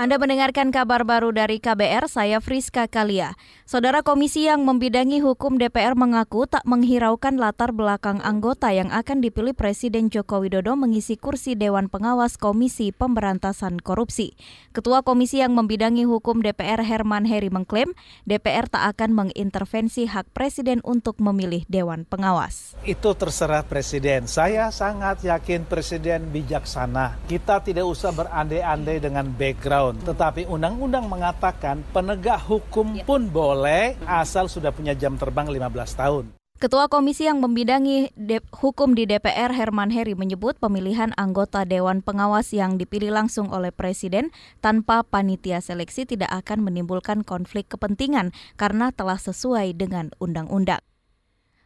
Anda mendengarkan kabar baru dari KBR, saya Friska Kalia. Saudara Komisi yang membidangi hukum DPR mengaku tak menghiraukan latar belakang anggota yang akan dipilih Presiden Joko Widodo mengisi kursi Dewan Pengawas Komisi Pemberantasan Korupsi. Ketua Komisi yang membidangi hukum DPR Herman Heri mengklaim DPR tak akan mengintervensi hak Presiden untuk memilih Dewan Pengawas. Itu terserah Presiden. Saya sangat yakin Presiden bijaksana. Kita tidak usah berandai-andai dengan background tahun. Tetapi undang-undang mengatakan penegak hukum ya. pun boleh asal sudah punya jam terbang 15 tahun. Ketua Komisi yang membidangi hukum di DPR Herman Heri menyebut pemilihan anggota Dewan Pengawas yang dipilih langsung oleh Presiden tanpa panitia seleksi tidak akan menimbulkan konflik kepentingan karena telah sesuai dengan undang-undang.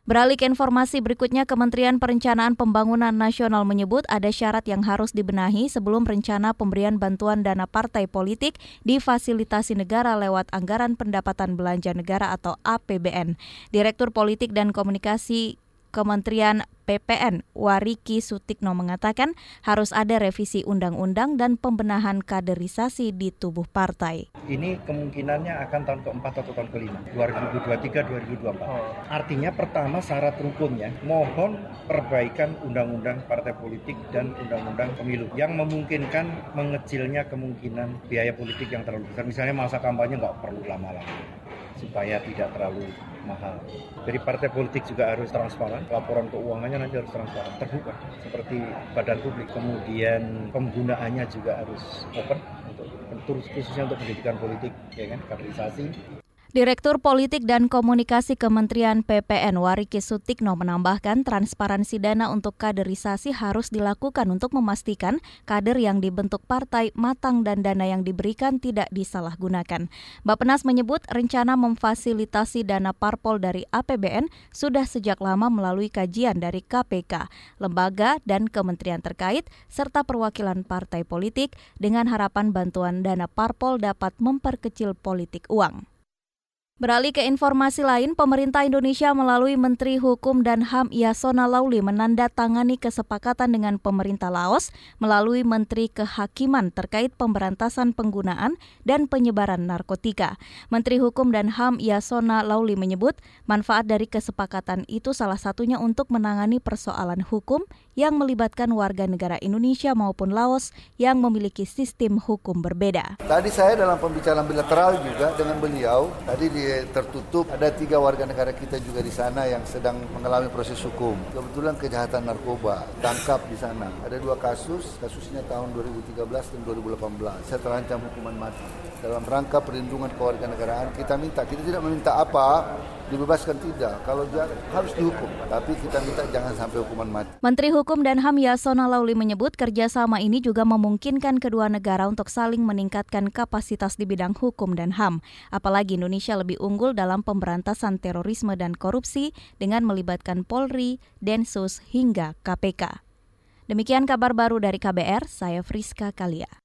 Beralih ke informasi berikutnya, Kementerian Perencanaan Pembangunan Nasional menyebut ada syarat yang harus dibenahi sebelum rencana pemberian bantuan dana partai politik difasilitasi negara lewat anggaran pendapatan belanja negara atau APBN. Direktur Politik dan Komunikasi Kementerian PPN Wariki Sutikno mengatakan harus ada revisi undang-undang dan pembenahan kaderisasi di tubuh partai. Ini kemungkinannya akan tahun keempat atau tahun kelima, 2023-2024. Oh. Artinya pertama syarat rukunnya mohon perbaikan undang-undang partai politik dan undang-undang pemilu yang memungkinkan mengecilnya kemungkinan biaya politik yang terlalu besar. Misalnya masa kampanye nggak perlu lama-lama supaya tidak terlalu mahal. Jadi partai politik juga harus transparan, laporan keuangannya nanti harus transparan, terbuka seperti badan publik. Kemudian penggunaannya juga harus open untuk khususnya untuk pendidikan politik, ya kan, kaderisasi. Direktur Politik dan Komunikasi Kementerian PPN Wariki Sutikno menambahkan transparansi dana untuk kaderisasi harus dilakukan untuk memastikan kader yang dibentuk partai matang dan dana yang diberikan tidak disalahgunakan. Bapenas menyebut rencana memfasilitasi dana parpol dari APBN sudah sejak lama melalui kajian dari KPK, lembaga dan kementerian terkait serta perwakilan partai politik dengan harapan bantuan dana parpol dapat memperkecil politik uang. Beralih ke informasi lain, pemerintah Indonesia melalui Menteri Hukum dan HAM Yasona Lauli menandatangani kesepakatan dengan pemerintah Laos melalui Menteri Kehakiman terkait pemberantasan penggunaan dan penyebaran narkotika. Menteri Hukum dan HAM Yasona Lauli menyebut manfaat dari kesepakatan itu salah satunya untuk menangani persoalan hukum yang melibatkan warga negara Indonesia maupun Laos yang memiliki sistem hukum berbeda. Tadi saya dalam pembicaraan bilateral juga dengan beliau, tadi di tertutup ada tiga warga negara kita juga di sana yang sedang mengalami proses hukum. Kebetulan kejahatan narkoba tangkap di sana. Ada dua kasus, kasusnya tahun 2013 dan 2018. Saya terancam hukuman mati. Dalam rangka perlindungan kewarganegaraan kita minta, kita tidak meminta apa, dibebaskan tidak. Kalau harus dihukum, tapi kita minta jangan sampai hukuman mati. Menteri Hukum dan HAM Yasona Lauli menyebut kerjasama ini juga memungkinkan kedua negara untuk saling meningkatkan kapasitas di bidang hukum dan HAM. Apalagi Indonesia lebih unggul dalam pemberantasan terorisme dan korupsi dengan melibatkan Polri, Densus hingga KPK. Demikian kabar baru dari KBR, saya Friska Kalia.